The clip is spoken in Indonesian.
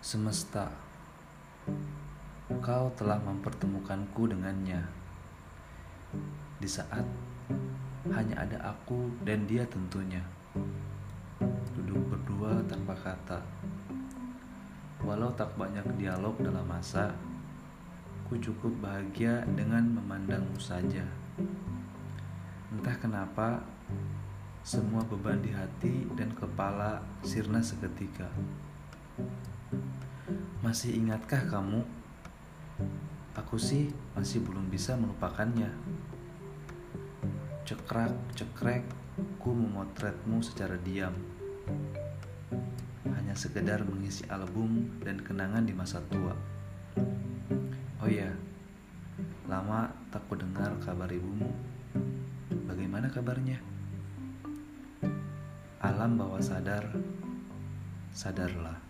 Semesta, kau telah mempertemukanku dengannya. Di saat hanya ada aku dan dia tentunya. Duduk berdua tanpa kata. Walau tak banyak dialog dalam masa, ku cukup bahagia dengan memandangmu saja. Entah kenapa, semua beban di hati dan kepala sirna seketika. Masih ingatkah kamu? Aku sih masih belum bisa melupakannya. Cekrak, cekrek, ku memotretmu secara diam. Hanya sekedar mengisi album dan kenangan di masa tua. Oh iya, lama tak ku dengar kabar ibumu. Bagaimana kabarnya? Alam bawah sadar, sadarlah.